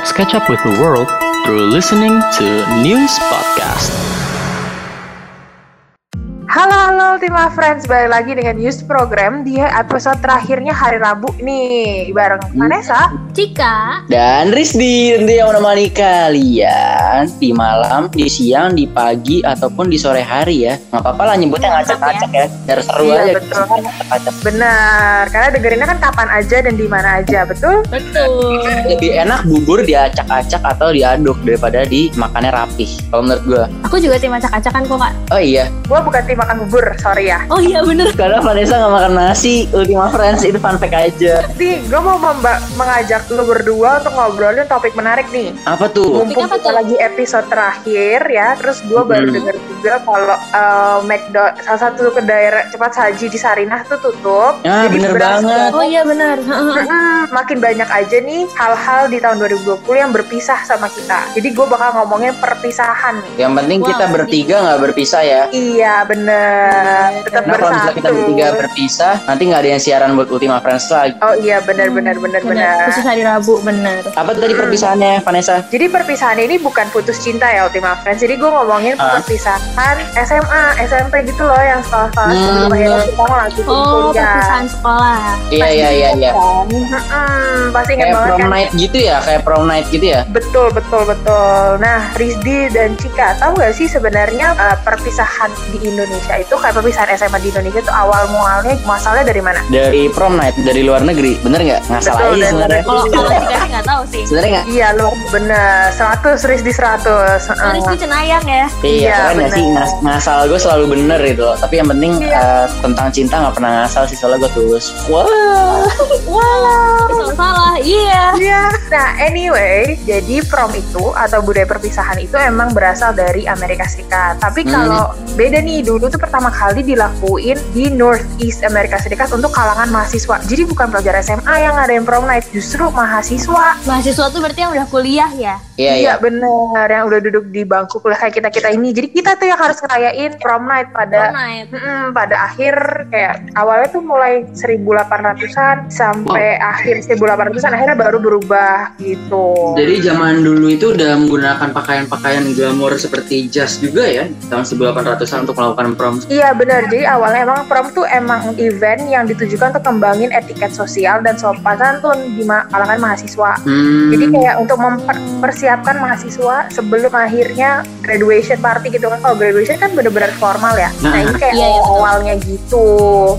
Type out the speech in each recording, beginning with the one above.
Let's catch up with the world through listening to News Podcast. Halo Ultima Friends, balik lagi dengan news program di episode terakhirnya hari Rabu nih bareng Vanessa. Cika Dan Rizdi tentu yang menemani kalian di malam, di siang, di pagi, ataupun di sore hari ya. Nggak apa-apa lah nyebutnya ngacak-ngacak ya. Biar seru Iya, aja. betul. Ngacak-ngacak. Benar, karena dengerinnya kan kapan aja dan di mana aja, betul? betul Lebih enak bubur diacak-acak atau diaduk daripada dimakannya rapih. Kalau menurut gua. aku juga tim acak-acakan kok kak Oh iya, Gua bukan tim makan bubur, sorry ya. oh iya bener karena Vanessa nggak makan nasi. Ultima Friends itu fun fact aja. Nih, gue mau memba- mengajak lu berdua untuk ngobrolin topik menarik nih. Apa tuh? Mumpung apa kita tuh? lagi episode terakhir ya, terus gue baru Hmm. denger juga kalau uh, McDo salah satu kedai re- cepat saji di Sarinah tuh tutup. Ah, Jadi bener banget. oh iya Mm-mm, makin banyak aja nih hal-hal di tahun 2020 yang berpisah sama kita. Jadi gue bakal ngomongin perpisahan nih. Yang penting Wow, kita bertiga nggak berpisah ya. Iya bener, tetap kalau misalnya bersatu. kita bertiga berpisah, nanti nggak ada yang siaran buat Ultima Friends lagi. Oh iya bener bener bener bener. khusus hari Rabu bener Apa tadi perpisahannya, Vanessa? Jadi perpisahan ini bukan putus cinta ya Ultima Friends. Jadi gue ngomongin Ah. perpisahan SMA, SMP gitu loh yang sekolah-sekolah Hmm. sebelum akhirnya kita mau lanjutin oh kuliah. perpisahan sekolah Iya iya iya iya. Hmm, pasti ingat Kayak banget prom kan? night gitu ya, kayak prom night gitu ya. Betul betul betul. Nah Rizdi dan Cika tahu gak sih sebenarnya uh, perpisahan di Indonesia itu kayak perpisahan SMA di Indonesia itu awal mualnya masalahnya dari mana? Dari prom night dari luar negeri, bener nggak? Ngasal Betul, aja sebenarnya. kalau kalau Cika sih nggak tahu sih Sebenarnya nggak? Iya lu bener 100 Rizdi 100 Oh, Rizky cenayang ya Iya, Iya, keren bener. Ngas- ngasal gue selalu bener gitu loh. Tapi yang penting Iya. eh, tentang cinta nggak pernah ngasal sih soalnya gue tulus. Wah. salah salah iya Iya. Nah, anyway, jadi prom itu atau budaya perpisahan itu emang berasal dari Amerika Serikat. Tapi Hmm. kalau beda nih, dulu tuh pertama kali dilakuin di Northeast Amerika Serikat untuk kalangan mahasiswa. Jadi bukan pelajar SMA yang ngadain prom night, justru mahasiswa. mahasiswa tuh berarti yang udah kuliah ya Iya iya. bener, yang udah duduk di bangku kuliah kayak kita kita ini. Jadi kita tuh yang harus ngerayain prom night pada Prom night Mm-mm, pada akhir kayak awalnya tuh mulai 1800-an sampai akhir 1800-an akhirnya baru berubah gitu. Jadi zaman dulu itu udah menggunakan pakaian-pakaian glamor seperti jas juga ya tahun 1800-an untuk melakukan prom. Iya benar. Jadi awalnya emang prom tuh emang event yang ditujukan untuk kembangin etiket sosial dan sopan santun di ma- kalangan mahasiswa. Hmm. Jadi kayak untuk mempersiapkan mahasiswa sebelum akhirnya graduation party gitu kan. Kalau graduation kan bener-bener formal ya. Nah, Nah. ini kayak Iya, iya, awalnya gitu.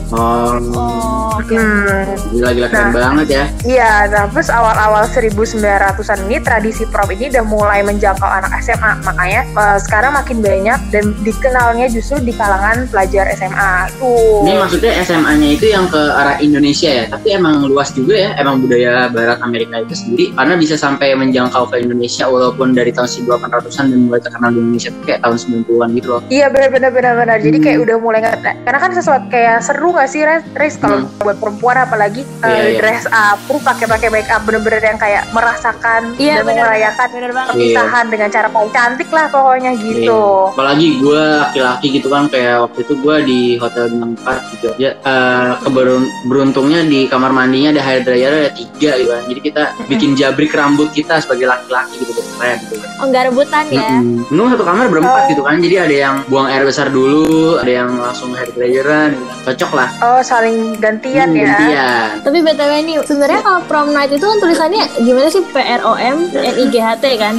Oh, oh oke Hmm. gila-gila keren Nah. banget ya. Iya, nah terus awal-awal 1900-an ini tradisi prom ini udah mulai menjangkau anak SMA. Makanya eh, sekarang makin banyak dan dikenalnya justru di kalangan pelajar SMA. Tuh. Ini maksudnya SMA-nya itu yang ke arah Indonesia ya, tapi emang luas juga ya, emang budaya Barat Amerika itu sendiri, karena bisa sampai menjangkau ke Indonesia walaupun dari tahun 1800-an dan mulai terkenal di Indonesia tuh kayak tahun 90-an gitu loh. Iya benar-benar benar-benar. Jadi Hmm. kayak udah mulai nggak karena kan sesuatu kayak seru gak sih Res? Res kalau Hmm. buat perempuan apalagi Iya, eh, iya. dress up, terus pakai-pakai make up bener-bener yang kayak merasakan iya dan bener merayakan bener banget perpisahan dengan cara paling cantik lah pokoknya gitu. Iya. Apalagi gue laki-laki gitu kan, kayak waktu itu gue di hotel bintang 4 gitu. Ya, eh, keberun- beruntungnya di kamar mandinya ada hair dryer ada tiga gitu kan. Jadi kita bikin jabrik rambut kita sebagai laki-laki gitu, keren gitu. oh nggak rebutan ya Mm-mm. Untung satu kamar berempat Oh. gitu kan, jadi ada yang buang air besar dulu, ada yang langsung hair dryeran, gitu. cocok lah. Oh saling gantian Hmm, ya. Gantian. Tapi BTW nih, sebenarnya kalau prom night itu kan tulisannya gimana sih? P R O M N I G H T kan?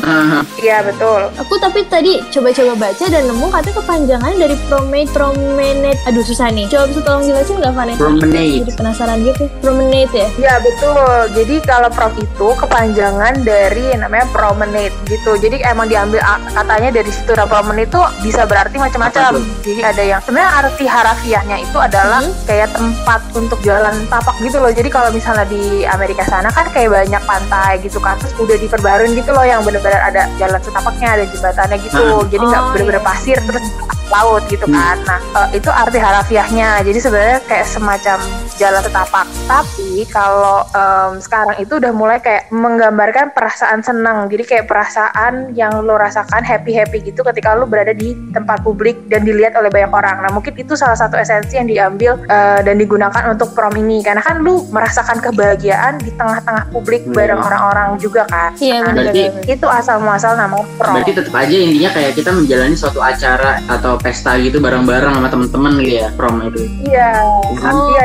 Iya betul. Aku tapi tadi coba-coba baca dan nemu katanya kepanjangan dari promenade promenade. Aduh susah nih. Coba bisa tolong jelasin nggak Vanessa? Promenade. Jadi penasaran gitu. Promenade ya? Ya betul. Jadi kalau prom itu kepanjangan dari namanya promenade gitu. Jadi emang diambil katanya dari situ. Nah promenade itu bisa berarti macam-macam. Jadi ada yang sebenarnya arti harafiahnya itu adalah Hmm. kayak tempat untuk jalan tapak gitu loh. Jadi kalau misalnya di Amerika sana kan kayak banyak pantai gitu kan. Terus udah diperbaruin gitu loh yang benar-benar ada jalan setapaknya, ada jembatannya gitu. Ah. Jadi nggak Oh, iya. pasir terus laut gitu Hmm. kan. Nah, eh, itu arti harafiahnya. Jadi sebenarnya kayak semacam jalan setapak. Tapi kalau em, sekarang itu udah mulai kayak menggambarkan perasaan senang. Jadi kayak perasaan yang lo rasakan happy-happy gitu ketika lo berada di tempat publik dan dilihat oleh banyak orang. Nah mungkin itu salah satu esensi yang diambil uh, dan digunakan untuk prom ini karena kan lu merasakan kebahagiaan di tengah-tengah publik Hmm. bareng orang-orang juga kan. Iya Nah, benar itu asal muasal nama prom. Berarti tetap aja intinya kayak kita menjalani suatu acara atau pesta gitu bareng-bareng sama temen-temen gitu ya prom itu. Iya, Kan? Oh, iya,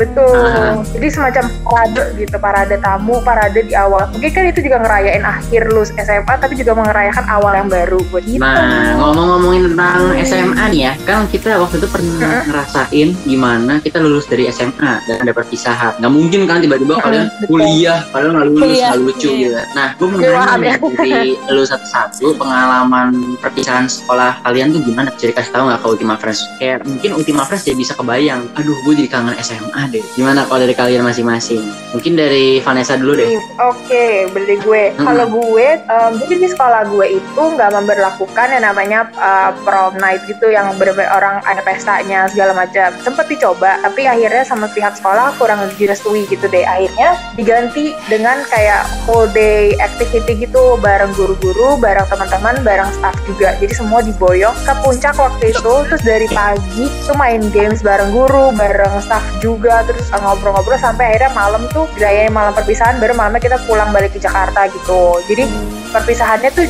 betul. Ah. Jadi semacam parade gitu, parade tamu, parade di awal. Mungkin kan itu juga ngerayain akhir lu SMA, tapi juga merayakan awal yang baru buat gitu. Nah, ngomong-ngomongin tentang SMA nih ya, kan kita waktu itu pernah ngerasain gimana kita lulus dari SMA dan ada perpisahan. Nggak mungkin kan tiba-tiba kalian kuliah, padahal nggak lulus, Kuliah, nggak lucu iya. gitu. Nah, gue mau Iya, nanya ya. dari lu satu-satu pengalaman perpisahan sekolah kalian tuh gimana? Jadi kasih tahu nggak ke Ultima Friends? Kayak mungkin Ultima Friends jadi bisa kebayang, aduh gue jadi kangen SMA deh. Gimana kalau dari kalian masing-masing? Mungkin dari Vanessa dulu deh. Oke, beli gue. Hmm. Kalau gue, em, jadi di sekolah gue itu nggak memberlakukan yang namanya uh, prom night gitu, yang bener-bener orang ada pestanya segala macam. Sempet dicoba, tapi akhirnya sama pihak sekolah kurang direstui gitu deh. Akhirnya diganti dengan kayak whole day activity gitu, bareng guru-guru, bareng teman-teman, bareng staff juga. Jadi semua diboyong ke puncak waktu itu, terus dari pagi tuh main games bareng guru, bareng staff juga, terus uh, ngobrol-ngobrol sampai akhirnya malam tuh dirayain malam perpisahan, baru malamnya kita pulang balik ke Jakarta gitu. Jadi perpisahannya tuh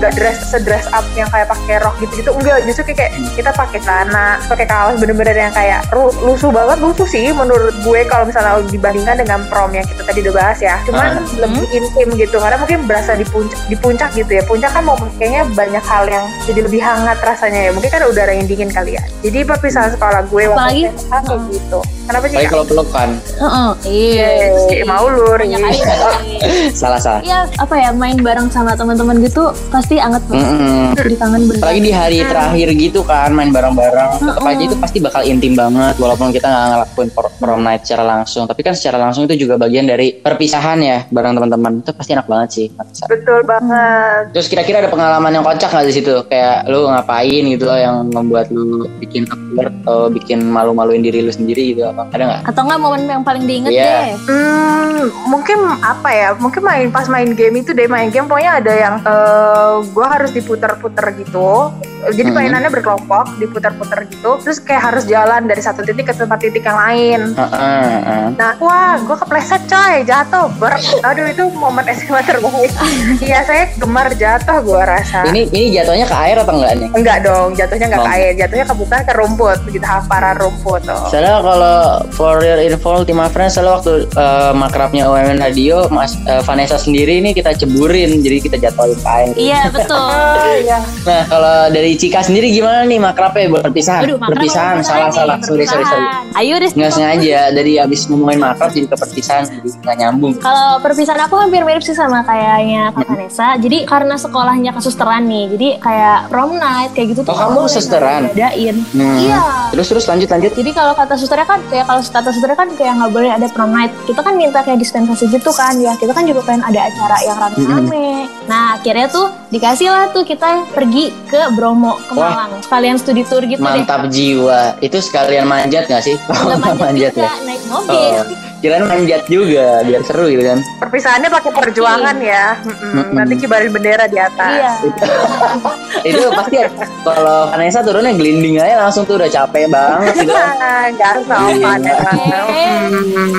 nggak dress sedress up yang kayak pakai rok gitu-gitu enggak. Justru kayak, kayak kita pakai celana pakai kaos bener-bener yang kayak lusuh banget lusuh sih menurut gue kalau misalnya dibandingkan dengan prom yang kita tadi udah bahas ya. Cuman lebih intim gitu karena mungkin berasa di puncak di puncak gitu ya. Puncak kan mau kayaknya banyak hal yang jadi lebih hangat rasanya ya. Mungkin kan udara yang dingin kali ya. Jadi perpisahan sekolah gue waktu SMA kayak gitu. Kenapa sih? Kalau pelukan. Heeh, iya. Eh, mau lur salah salah. Iya, apa ya main bareng sama teman-teman gitu pasti anget banget. Mm-mm. Jadi kangen bener. Apalagi di hari terakhir gitu kan main bareng-bareng. Tetap aja itu pasti bakal intim banget walaupun kita nggak ngelakuin pr- prom night secara langsung. Tapi kan secara langsung itu juga bagian dari perpisahan ya bareng teman-teman. Itu pasti enak banget sih. Masa. betul banget Terus kira-kira ada pengalaman yang kocak nggak di situ? Kayak lu ngapain gitu loh yang membuat lu bikin awkward atau bikin malu-maluin diri lu sendiri gitu apa? Ada nggak? Atau enggak momen yang paling diinget Iya. deh. Hmm, mungkin apa ya? Mungkin main pas main game itu deh main game pokoknya ada yang eh gue harus diputer-puter gitu. Jadi Mhm. mainannya berkelompok, diputer-puter gitu. Terus kayak harus jalan dari satu titik ke tempat titik yang lain. Heeh, heeh. Nah, wah, gue kepleset coy, jatuh. Ber Aduh, itu momen SMA terbaik. Iya, saya gemar jatuh gue rasa. Ini ini jatuhnya ke air atau enggak nih? Enggak dong, jatuhnya nggak ke Oh. air, jatuhnya ke bukan ke rumput, begitu hamparan rumput tuh. Soalnya kalau for your info Ultima Friends soalnya waktu eh, makrabnya UMN Radio Mas eh, Vanessa sendiri ini kita ceburin jadi kita jatuhin ke air. Iya, betul. Oh, iya. Nah kalau dari Cika sendiri gimana nih makrabnya buat perpisahan? Aduh, makrab perpisahan apa salah salah sorry sorry sorry. Ayo deh. Nggak sengaja dari abis ngomongin makrab jadi ke perpisahan jadi nggak nyambung. Kalau perpisahan aku hampir mirip sih sama kayaknya Kak Vanessa. Jadi karena sekolahnya kesusteran nih, jadi kayak prom night kayak gitu tuh. Oh, kamu nggak Diadain. Hmm. Iya. Terus terus lanjut lanjut. Jadi kalau kata susternya kan kayak kalau kata susternya kan kayak nggak boleh ada prom night. Kita kan minta kayak dispensasi gitu kan ya. Kita kan juga pengen ada acara yang rame-rame. Nah akhirnya tuh dikasih lah tuh kita pergi ke Bromo ke Wah. Malang. Sekalian studi tour gitu deh. Mantap jiwa. Itu sekalian manjat nggak sih? Nggak manjat, juga, ya. naik mobil. Oh, kirain manjat juga biar seru gitu kan. Perpisahannya pakai perjuangan ya. Mm-mm. Nanti kibarin bendera di atas. Iya. itu pasti kalau Vanessa turunnya gelinding aja langsung tuh udah capek banget gitu kan. Nggak harus sopan ya. Eh,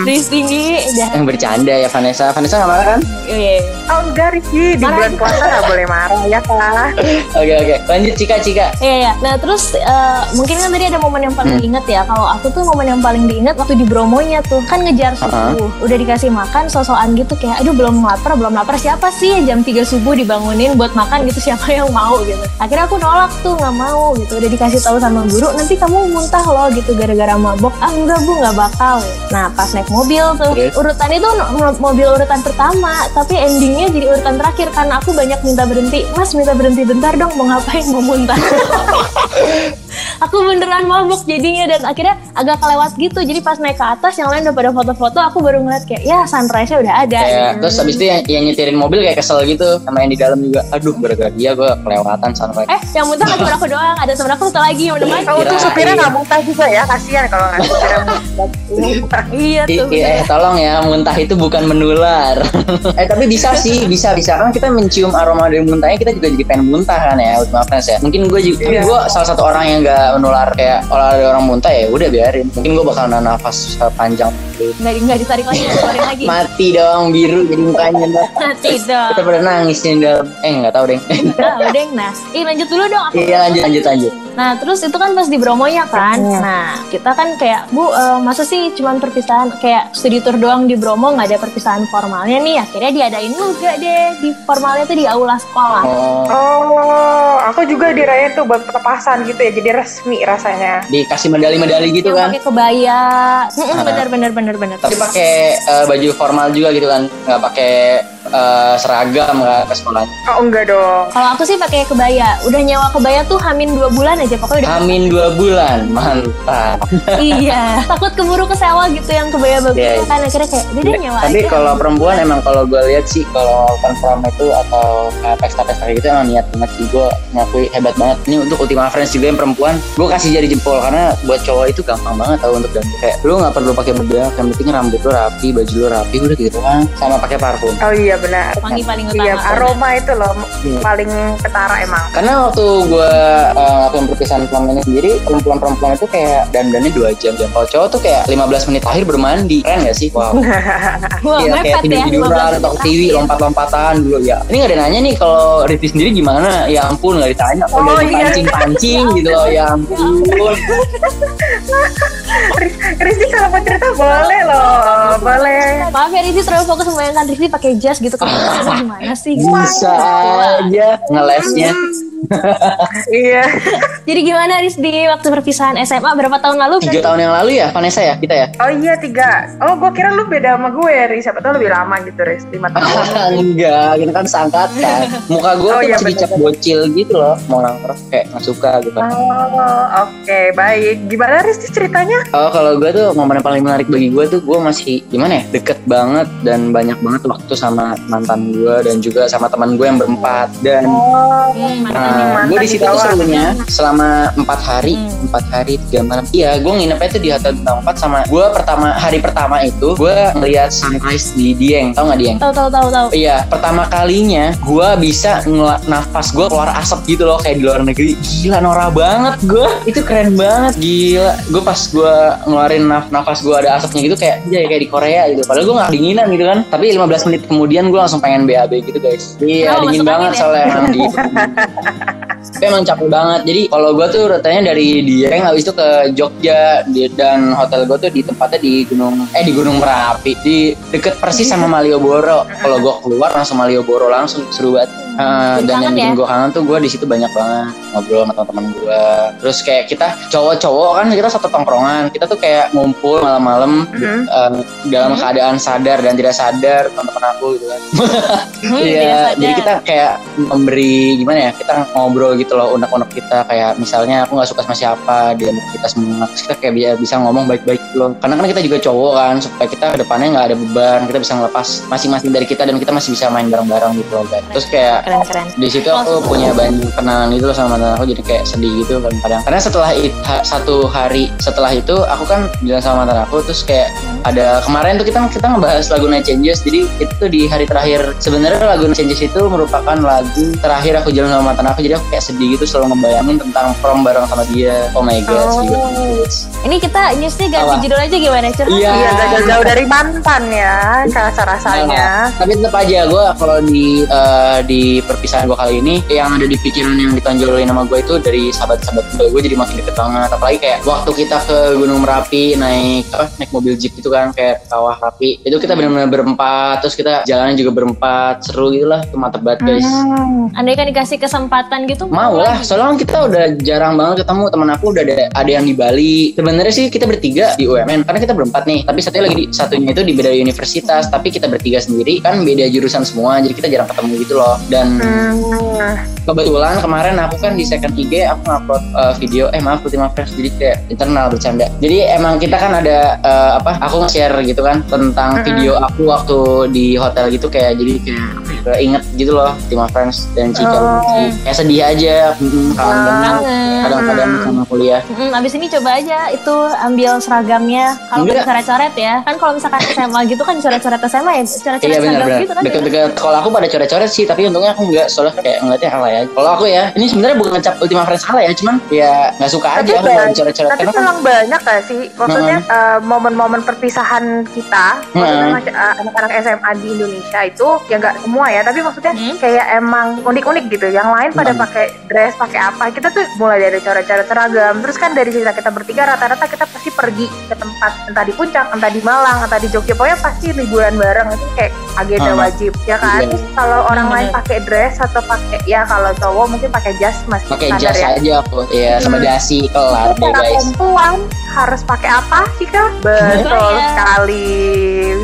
Terus tinggi, dah. yang bercanda ya Vanessa Vanessa nggak marah kan Iya. Oh enggak Rizky, di bulan puasa nggak boleh marah ya kak. oke oke lanjut Cika Cika Iya, iya. Nah, terus eh, mungkin kan tadi ada momen yang paling Hmm. diinget ya. Kalau aku tuh momen yang paling diinget waktu di Bromonya tuh. Kan ngejar subuh. Udah dikasih makan sosokan gitu kayak aduh belum lapar, belum lapar. Siapa sih jam 3 subuh dibangunin buat makan gitu siapa yang mau gitu. Akhirnya aku nolak tuh nggak mau gitu. Udah dikasih tahu sama guru nanti kamu muntah loh gitu gara-gara mabok. Ah enggak Bu, nggak bakal. Nah, pas naik mobil tuh Terus? urutan itu mobil urutan pertama, tapi endingnya jadi urutan terakhir karena aku banyak minta berhenti. Mas minta berhenti bentar dong mau ngapain mau muntah. aku beneran mabuk jadinya dan akhirnya agak kelewat gitu. Jadi pas naik ke atas yang lain udah pada foto-foto aku baru ngeliat kayak ya sunrise-nya udah ada. Kayak terus habis itu yang, yang nyetirin mobil kayak kesel gitu sama yang di dalam juga. Aduh gara-gara dia gue kelewatan sunrise. Eh yang muntah gak cuma aku doang ada temen aku satu lagi yang menemani Oh, tuh supirnya nggak muntah juga ya, kasihan kalau nggak supirnya muntah. iya tuh i- eh tolong ya muntah itu bukan menular. Eh tapi bisa sih bisa bisa. Kan kita mencium aroma dari muntahnya kita juga jadi pengen muntah kan ya Friends ya. Mungkin gue juga Iya. gue salah satu orang yang gak menular kayak ada orang muntah ya udah biarin. Mungkin gue bakal nahan nafas panjang nggak nggak ditarik lagi dikeluarin lagi. Mati dong biru jadi mukanya. Mati dong. kita pada nangis nih dalam. Eh nggak tahu deh nah udah nah Ih, lanjut dulu dong. Iya lanjut lanjut lanjut Nah terus itu kan pas di Bromonya kan? Nah kita kan kayak Bu eh, masa sih cuman perpisahan Kayak studi tour doang di Bromo nggak ada perpisahan formalnya nih? Akhirnya diadain juga deh Di formalnya tuh di aula sekolah. Oh Oh, aku juga dirayain tuh buat pelepasan gitu ya, jadi resmi rasanya. dikasih medali-medali gitu Yang kan? pakai kebaya. Mm-mm, Ah. Bener bener bener bener tapi pakai uh, baju formal juga gitu kan? Nggak pakai uh, seragam nggak ke sekolahnya. Oh enggak dong. Kalau aku sih pakai kebaya. Udah nyewa kebaya tuh hamin dua bulan aja. Pokoknya udah Amin dua bulan mantap. Iya. Takut keburu kesewa gitu yang kebaya bagus Iya, iya. kan. Akhirnya kayak udah deh nyewa tapi kalau perempuan emang kalau gue lihat sih kalau prom itu atau kayak pesta-pesta gitu emang niat banget sih. Gue ngakui hebat banget. Ini untuk Ultima Friends juga yang perempuan. Gue kasih jari jempol karena buat cowok itu gampang banget tau untuk ganti. Kayak lu nggak perlu pakai bedak yang penting rambut lu rapi baju lu rapi udah gitu kan sama pakai parfum. Oh iya benar. Wangi paling utama Iya, aroma itu loh Iya. paling ketara emang. Karena waktu gue uh, perpisahan prom ini sendiri, perempuan-perempuan itu kayak dandannya dua jam. jam. Kalau cowok tuh kayak 15 menit akhir bermandi. Keren gak sih? Wow. Wah Iya, kayak mepet ya tidur-tiduran, 15 atau menit TV, terakhir. lompat-lompatan dulu ya. Ini gak ada nanya nih kalau Riti sendiri gimana? Ya ampun gak ditanya. Oh, dari iya. pancing-pancing gitu loh. Ya ampun. Rizky kalau mau cerita boleh loh, boleh. Maaf ya Rizky terlalu fokus membayangkan Rizky pakai jas gitu kan gimana sih? Bisa aja ngelesnya. Iya. Jadi gimana Riz di waktu perpisahan SMA berapa tahun lalu? Tiga tahun yang lalu ya Vanessa ya kita ya? Oh iya tiga. Oh gue kira lu beda sama gue, Riz. Siapa tau lebih lama gitu, Riz. Lima tahun. Enggak, kita kan seangkatan. Muka gue Oh, tuh iya, masih dicap bener. bocil gitu loh. Mau nangkrep kayak nggak suka gitu. Oh, oke, baik. Gimana Riz ceritanya? Oh kalau gue tuh momen yang paling menarik bagi gue tuh gue masih gimana ya deket banget dan banyak banget waktu sama mantan gue dan juga sama teman gue yang berempat dan Oh, Hmm, mantan gue di situ tuh serunya selama empat hari, Hmm. empat hari tiga malam. Iya, gue nginepnya tuh di hotel bintang empat sama gue pertama hari pertama itu gue ngeliat sunrise di Dieng, tau nggak Dieng? Tahu tahu tahu tahu. Iya, pertama kalinya gue bisa ngela- nafas gue keluar asap gitu loh kayak di luar negeri. Gila norak banget gue. Itu keren banget. Gila. Gue pas gue ngeluarin naf- nafas gue ada asapnya gitu kayak ya kayak di Korea gitu. Padahal gue nggak dinginan gitu kan. Tapi 15 menit kemudian gue langsung pengen BAB gitu guys. Iya, Oh, dingin banget ya? soalnya emang di tapi emang capek banget. Jadi kalau gue tuh rutenya dari Dieng habis itu ke Jogja dan hotel gue tuh di tempatnya di Gunung eh di Gunung Merapi. Di deket persis sama Malioboro. Kalau gue keluar langsung Malioboro langsung seru banget Bikin dan yang kangen bikin ya? gue kangen tuh gue di situ banyak banget ngobrol sama teman-teman gue terus kayak kita cowok-cowok kan kita satu tongkrongan kita tuh kayak ngumpul malam-malam Mhm. eh, dalam Mhm. keadaan sadar dan tidak sadar teman-teman aku gitu kan Hmm, Iya, sadar. jadi kita kayak memberi gimana ya? Kita ngobrol gitu loh unek-unek kita kayak misalnya aku nggak suka sama siapa di antara kita semua. Terus kita kayak bisa, bisa ngomong baik-baik gitu loh. Karena kan kita juga cowok kan, supaya kita ke depannya nggak ada beban, kita bisa ngelepas masing-masing dari kita dan kita masih bisa main bareng-bareng gitu loh guys. Terus kayak keren keren. di situ aku punya banyak kenangan gitu loh sama mantan aku jadi kayak sedih gitu kadang-kadang karena setelah it- ha- satu hari setelah itu aku kan bilang sama mantan aku terus kayak ada kemarin tuh kita kita ngebahas lagu Night Changes jadi itu tuh di hari terakhir sebenarnya lagu Night Changes itu merupakan lagu terakhir aku jalan sama mantan aku jadi aku kayak sedih gitu selalu ngebayangin tentang prom bareng sama dia oh my god sedih banget. Ini kita newsnya ganti Apa? judul aja gimana curhat? Iya. Iya, jauh-jauh dari mantan ya, rasa-rasanya. tapi tetap aja gue kalau di eh, di perpisahan gue kali ini yang ada di pikiran yang ditonjolin sama gue itu dari sahabat-sahabat gue gue jadi makin deket banget apalagi kayak waktu kita ke Gunung Merapi naik apa naik mobil jeep gitu kan kayak kawah rapi itu kita benar-benar berempat terus kita jalannya juga berempat. Seru gitu lah itu mantep banget guys. Hmm. Andai kan dikasih kesempatan gitu mau lah lagi. soalnya kan kita udah jarang banget ketemu. Teman aku udah ada ada yang di Bali. Sebenarnya sih kita bertiga di UMN karena kita berempat nih. Tapi satunya lagi di, satunya itu di beda universitas. Tapi kita bertiga sendiri kan beda jurusan semua jadi kita jarang ketemu gitu loh. Dan Hmm. kebetulan kemarin aku kan di second IG aku ngupload uh, video. Eh maaf Ultima Friends jadi kayak internal bercanda. Jadi emang kita kan ada uh, apa aku nge-share gitu kan tentang Mm-mm. video aku waktu di hotel gitu kayak jadi kayak ya, inget gitu loh Ultima Friends dan Cika Oh. Kayak sedih aja mm, kangen banget. Kangen. kadang-kadang sama kuliah. Mm, abis ini coba aja itu ambil seragamnya. Kalau bisa coret-coret ya kan kalau misalkan SMA gitu kan coret-coret SMA ya coret-coret Iya seragam benar-benar gitu kan. Deket-deket. Kalau aku pada coret-coret sih tapi untungnya aku nggak soalnya kayak ngeliatnya alay aja. Kalau aku ya ini sebenarnya bukan ngecap Ultima Friends alay ya cuman ya nggak suka aja Tapi aku coret-coret Tapi karena kan. memang banyak gak sih? Maksudnya eh, momen-momen perpisahan kita, maksudnya Hmm. masih, eh, anak-anak SMA di Indonesia itu ya nggak semua ya, tapi maksudnya Hmm. kayak emang unik-unik gitu. Yang lain pada Hmm. pakai dress, pakai apa? Kita tuh mulai dari coret-coret seragam. Terus kan dari cerita kita bertiga rata-rata kita pasti pergi ke tempat entah di puncak, entah di Malang, entah di Jogja. Pokoknya pasti liburan bareng itu kayak agenda Hmm. wajib ya kan. Iya. Terus kalau orang Hmm, lain pakai dress atau pakai ya kalau cowok mungkin pakai jas masih pakai jas ya. aja aku ya sama Hmm. dasi kelar deh Para guys perempuan harus pakai apa sih kak? Betul Kebaya. sekali.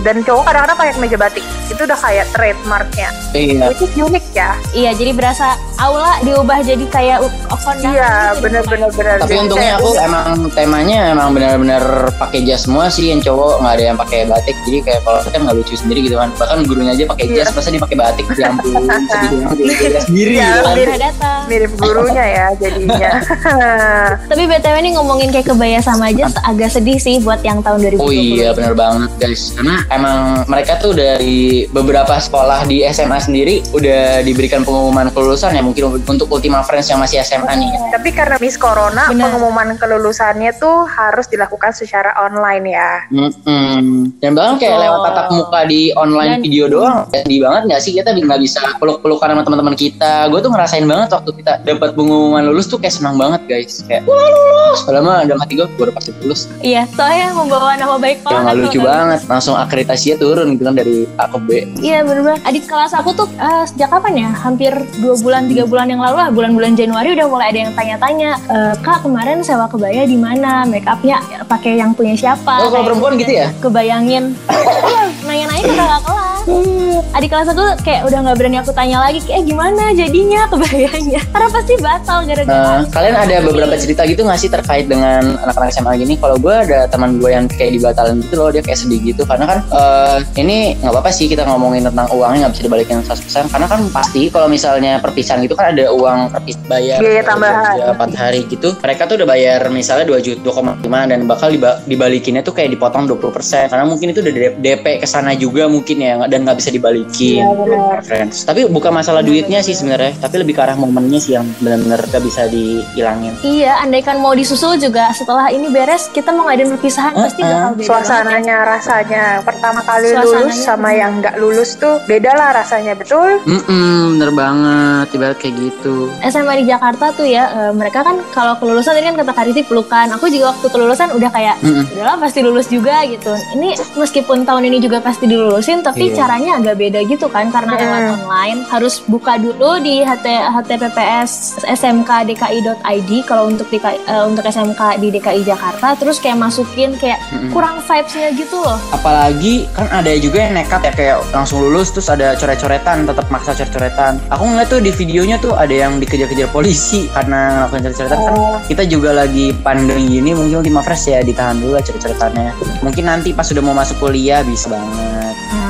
Dan cowok kadang-kadang pakai meja batik. Itu udah kayak trademarknya. iya Which is unik ya. iya jadi berasa aula diubah jadi kayak kondangan Iya, gitu bener-bener bener. tapi Jadi untungnya aku emang temanya emang benar-benar pakai jas semua sih yang cowok nggak ada yang pakai batik jadi kayak kalau saya kan nggak lucu sendiri gitu kan bahkan gurunya aja pakai jas Iya. masa dia pakai batik ya ampun sedih banget jas sendiri Iya, gitu kan. mirip. Mirip gurunya ya jadinya. tapi btw ini ngomongin kayak kebaya sama jas agak sedih sih buat yang tahun 2020 Oh iya benar banget guys karena emang mereka tuh dari beberapa sekolah di SMA sendiri udah diberikan pengumuman kelulusan ya mungkin untuk Ultima Friends yang masih SMA nih Tapi karena Miss Corona, Benar. pengumuman kelulusannya tuh harus dilakukan secara online ya. Mm-mm. Dan bahkan kayak Betul. lewat tatap muka di online Dan- video doang, ya, sedih banget nggak sih kita nggak bisa peluk-pelukan sama teman-teman kita. Gue tuh ngerasain banget waktu kita dapat pengumuman lulus tuh kayak senang banget guys, kayak wah lulus. Padahal mah dalam hati gue baru pasti lulus. iya soalnya membawa nama baik Ya banget nggak lucu kan. banget, langsung akreditasinya turun gitu kan dari A ke B. Iya bener banget. Adik kelas aku tuh eh, sejak kapan ya? Hampir dua bulan tiga bulan yang lalu lah. Bulan-bulan Januari udah mulai ada yang tanya-tanya. "Eh, Kak kemarin sewa kebaya di mana? Make upnya pakai yang punya siapa? Oh, kalau perempuan gitu ya? Kebayangin. Iya, Nanya-nanya ke kakak kelas. Adik kelas aku kayak udah nggak berani aku tanya lagi. Kayak gimana jadinya kebayanya? Karena pasti batal gara-gara. Nah, kalian ada beberapa cerita gitu nggak sih terkait dengan anak-anak SMA gini? Kalau gue ada teman gue yang kayak dibatalin gitu loh, dia kayak sedih gitu. Karena kan eh, ini nggak apa-apa sih kita ngomongin tentang uangnya nggak bisa dibalikin 100% karena kan pasti kalau misalnya perpisahan gitu kan ada uang perpis bayar Biaya tambahan. ya, 4 hari gitu. Mereka tuh udah bayar misalnya 2 juta 2,5 dan bakal diba- dibalikinnya tuh kayak dipotong 20% karena mungkin itu udah DP ke sana juga mungkin ya dan nggak bisa dibalikin. Iya, benar. Friends. Tapi bukan masalah duitnya sih sebenarnya, tapi lebih ke arah momennya sih yang benar-benar gak bisa dihilangin. Iya, andaikan mau disusul juga setelah ini beres kita mau ngadain perpisahan Eh, pasti eh. bakal beda. Suasananya, rasanya. Pertama kali Suasananya. lulus sama yang nggak lulus tuh beda lah rasanya, betul? Mm-mm, bener banget, ibarat kayak gitu. SMA di Jakarta tuh ya, eh, mereka kan kalau kelulusan tadi kan kata Kariti pelukan. Aku juga waktu kelulusan udah kayak, Mm-mm. udahlah pasti lulus juga gitu. Ini meskipun tahun ini juga pasti dilulusin, tapi Iya. caranya agak beda gitu kan, karena Mm. lewat online. Harus buka dulu di HT, HTTPS smkdki.id kalau untuk DKI, eh, untuk SMK di DKI Jakarta, terus kayak masukin kayak Mm-mm. kurang vibes-nya gitu loh. Apalagi kan ada juga yang nekat ya kayak langsung lulus terus ada coret-coretan, tetap maksa coret-coretan. Aku ngeliat tuh di videonya tuh ada yang dikejar-kejar polisi karena ngelakuin coret-coretan kan. Kita juga lagi pandemi gini mungkin Ultima Fresh ya ditahan dulu lah coret-coretannya. Mungkin nanti pas sudah mau masuk kuliah bisa banget. Hmm,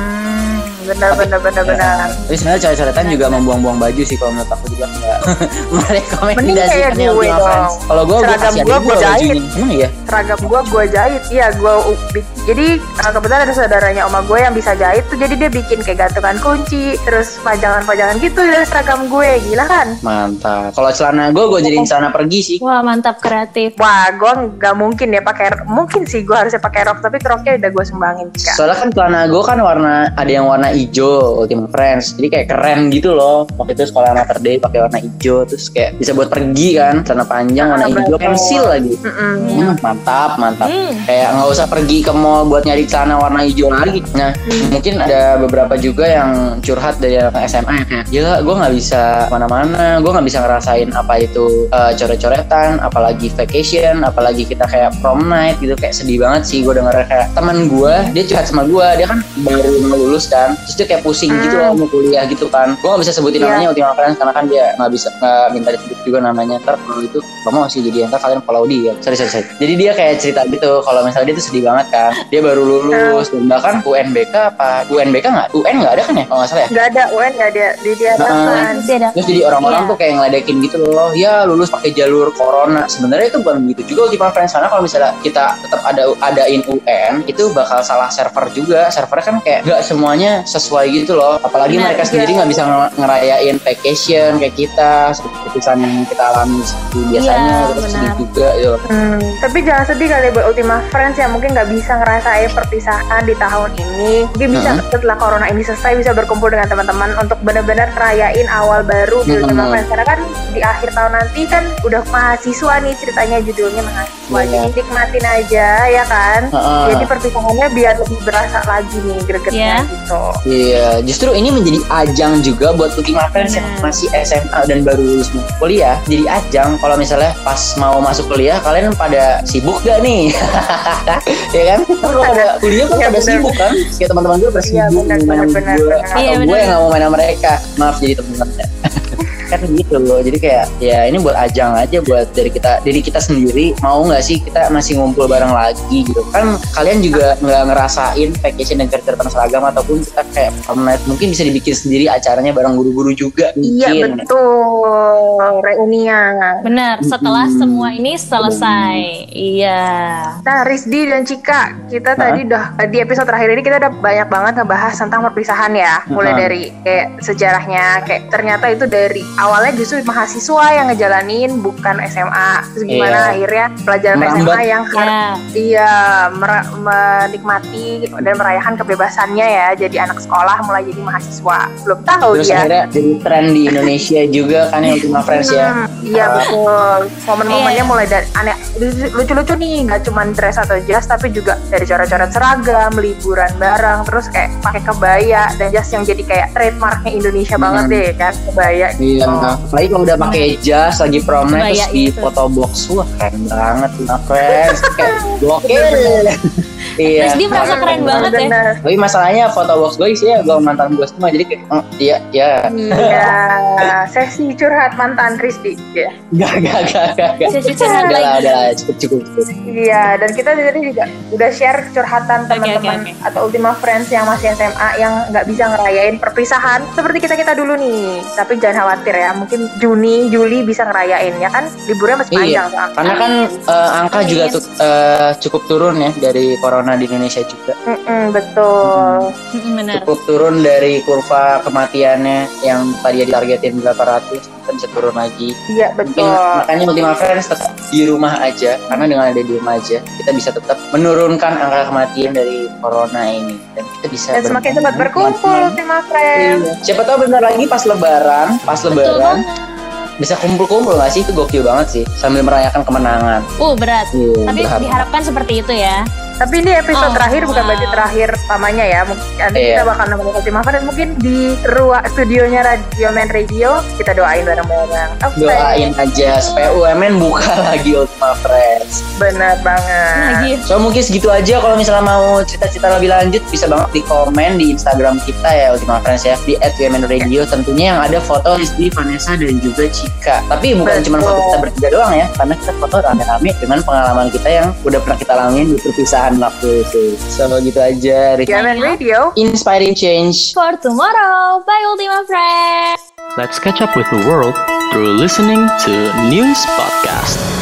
benar benar benar benar. Tapi sebenarnya coret-coretan juga membuang-buang baju sih kalau menurut aku juga enggak merekomendasikan kayak yang gue dong. Friends. Kalau gue gue kasih gua gue jahit. Emang iya? seragam gua gua jahit iya bi- jadi uh, kebetulan ada saudaranya oma gue yang bisa jahit tuh jadi dia bikin kayak gantungan kunci terus pajangan-pajangan gitu dari seragam gue gila kan Mantap. Kalau celana gue gue jadiin celana pergi sih. Wah mantap kreatif. wah gua nggak mungkin ya pakai mungkin sih gua harusnya pakai rok tapi roknya udah gua sumbangin Kak. Soalnya kan celana gue kan warna ada yang warna warna hijau Ultima Friends. Jadi kayak keren gitu loh. Waktu itu sekolah Mater Dei pakai warna hijau terus kayak bisa buat pergi kan celana panjang warna Ah, hijau betul. pensil lagi. Hmm, mantap mantap. Hmm. kayak nggak usah pergi ke mall buat nyari celana warna hijau lagi. Nah mungkin ada beberapa juga yang curhat dari anak SMA ya kayak gila gue nggak bisa mana-mana gue nggak bisa ngerasain apa itu eh, coret-coretan apalagi vacation apalagi kita kayak prom night gitu. Kayak sedih banget sih gue denger kayak teman gue dia curhat sama gue dia kan baru mau lulus kan terus dia kayak pusing gitu loh mau kuliah gitu kan gue nggak bisa sebutin Iya. namanya Ultima Friends karena kan dia nggak bisa nggak minta disebut juga namanya ntar kalau itu promosi jadi ntar kalian follow dia sorry sorry sorry jadi dia kayak cerita gitu kalau misalnya dia tuh sedih banget kan dia baru lulus dan bahkan UNBK apa UNBK nggak UN nggak ada kan ya kalau nggak salah ya Nggak ada UN nggak ada di di atas Heeh. kan. Dia. Terus jadi orang-orang Iya. tuh kayak ngeledekin gitu loh, ya lulus pakai jalur corona. Sebenarnya itu bukan begitu juga Ultima Friends karena kalau misalnya kita tetap ada adain UN, itu bakal salah server juga. Servernya kan kayak nggak semuanya sesuai gitu loh. Apalagi Benar, mereka iya. sendiri nggak bisa nge- ngerayain vacation kayak kita, seperti keputusan yang kita alami biasanya. Iya, terus sedih benar. juga gitu. Hmm, tapi jangan sedih kali buat Ultima Friends yang mungkin nggak bisa ngerasain perpisahan di tahun ini. Mungkin bisa Mhm. setelah corona ini selesai bisa berkumpul dengan teman-teman untuk benar-benar ngerayain awal baru di Ultima Mhm. Friends. Karena kan di akhir tahun nanti kan udah mahasiswa nih ceritanya judulnya mahasiswa. Iya. Jadi nikmatin aja ya kan. Heeh. Jadi perpisahannya biar lebih berasa lagi nih gregetnya Iya. gitu. Iya, justru ini menjadi ajang juga buat Ultima Friends yang masih SMA dan baru lulus mau kuliah. Jadi ajang kalau misalnya pas mau masuk kuliah kalian pada sibuk gak nih? ya kan? Kalau pada kuliah kan Iya, pada sibuk kan? Kayak teman-teman gue pada Iya, sibuk benar, main sama benar, gue. benar. Atau Iya, gue benar. yang gak mau main sama mereka. Maaf jadi teman-teman. Kan gitu loh jadi kayak ya ini buat ajang aja buat dari kita dari kita sendiri mau nggak sih kita masih ngumpul bareng lagi gitu kan kalian juga nggak ngerasain vacation dan cerita seragam ataupun kita kayak night mungkin bisa dibikin sendiri acaranya bareng guru-guru juga Iya mungkin betul reunian. Benar, setelah Mm-mm. semua ini selesai. Iya. Nah, Rizdi dan Cika, kita tadi udah di episode terakhir ini kita udah banyak banget ngebahas tentang perpisahan ya. Mulai Heeh. dari kayak sejarahnya, kayak ternyata itu dari awalnya justru mahasiswa yang ngejalanin bukan SMA. Terus gimana Iya. akhirnya pelajaran Merambat. SMA yang harus Ya. iya mer- menikmati dan merayakan kebebasannya ya. Jadi anak sekolah mulai jadi mahasiswa. Belum tahu terus dia. akhirnya jadi tren di Indonesia juga kan yang Ultima Friends ya Hmm, iya Ah. betul. Momen-momennya Iya. mulai dari aneh lucu-lucu nih, nggak cuma dress atau jas, tapi juga dari coret-coret seragam, liburan bareng, terus kayak pakai kebaya dan jas yang jadi kayak trademarknya Indonesia Hmm. banget deh kan kebaya. Iya, gitu. apalagi kalau udah pakai jas lagi prom night terus di itu. foto box wah keren banget Ultima Friends kayak gokil iya Terus dia merasa keren banget ya. Bener. tapi masalahnya foto box gue isinya gue mantan gue semua jadi kayak oh, iya iya Iya, sesi curhat mantan Rizdi. Ya. gak gak gak gak gak Sesi curhat udah lagi. udah lah cukup cukup cukup Iya, dan kita tadi juga udah share curhatan teman-teman oke, atau Ultima Friends yang masih SMA yang nggak bisa ngerayain perpisahan seperti kita kita dulu nih. Tapi jangan khawatir ya, mungkin Juni, Juli bisa ngerayain ya kan liburnya masih Iya. panjang. soalnya. karena kan eh, angka juga tuh eh, cukup turun ya dari corona di Indonesia juga Mm-mm, betul. Mm, Benar. cukup turun dari kurva kematiannya yang tadi ditargetin berapa ratus kita bisa turun lagi Iya Mungkin betul. makanya Ultima Friends tetap di rumah aja karena dengan ada di rumah aja kita bisa tetap menurunkan angka kematian dari corona ini dan kita bisa Dan semakin cepat berkumpul. Ultima Friends. Iya. Siapa tahu bentar lagi pas lebaran, pas Betul lebaran banget. bisa kumpul-kumpul gak sih? Itu gokil banget sih sambil merayakan kemenangan. Uh, berat. Iya, Tapi berharap. diharapkan seperti itu ya. Tapi ini episode Oh, terakhir bukan berarti terakhir lamanya ya. Mungkin nanti Iya. kita bakal nemenin Ultima Friends mungkin di ruang studionya Radio Man Radio kita doain bareng-bareng. Oke. Doain aja supaya UMN buka lagi Ultima Friends. Benar banget. Lagi. So mungkin segitu aja kalau misalnya mau cerita-cerita lebih lanjut bisa banget di komen di Instagram kita ya Ultima Friends ya di @UMN tentunya yang ada foto Rizky, Vanessa dan juga Cika. Tapi bukan cuma foto kita bertiga doang ya karena kita foto rame-rame dengan pengalaman kita yang udah pernah kita alamin di perpisahan waktu itu. So gitu aja. Rizky. Radio Man Radio. Inspiring change. For tomorrow. Bye Ultima Friends. Let's catch up with the world through listening to News Podcast.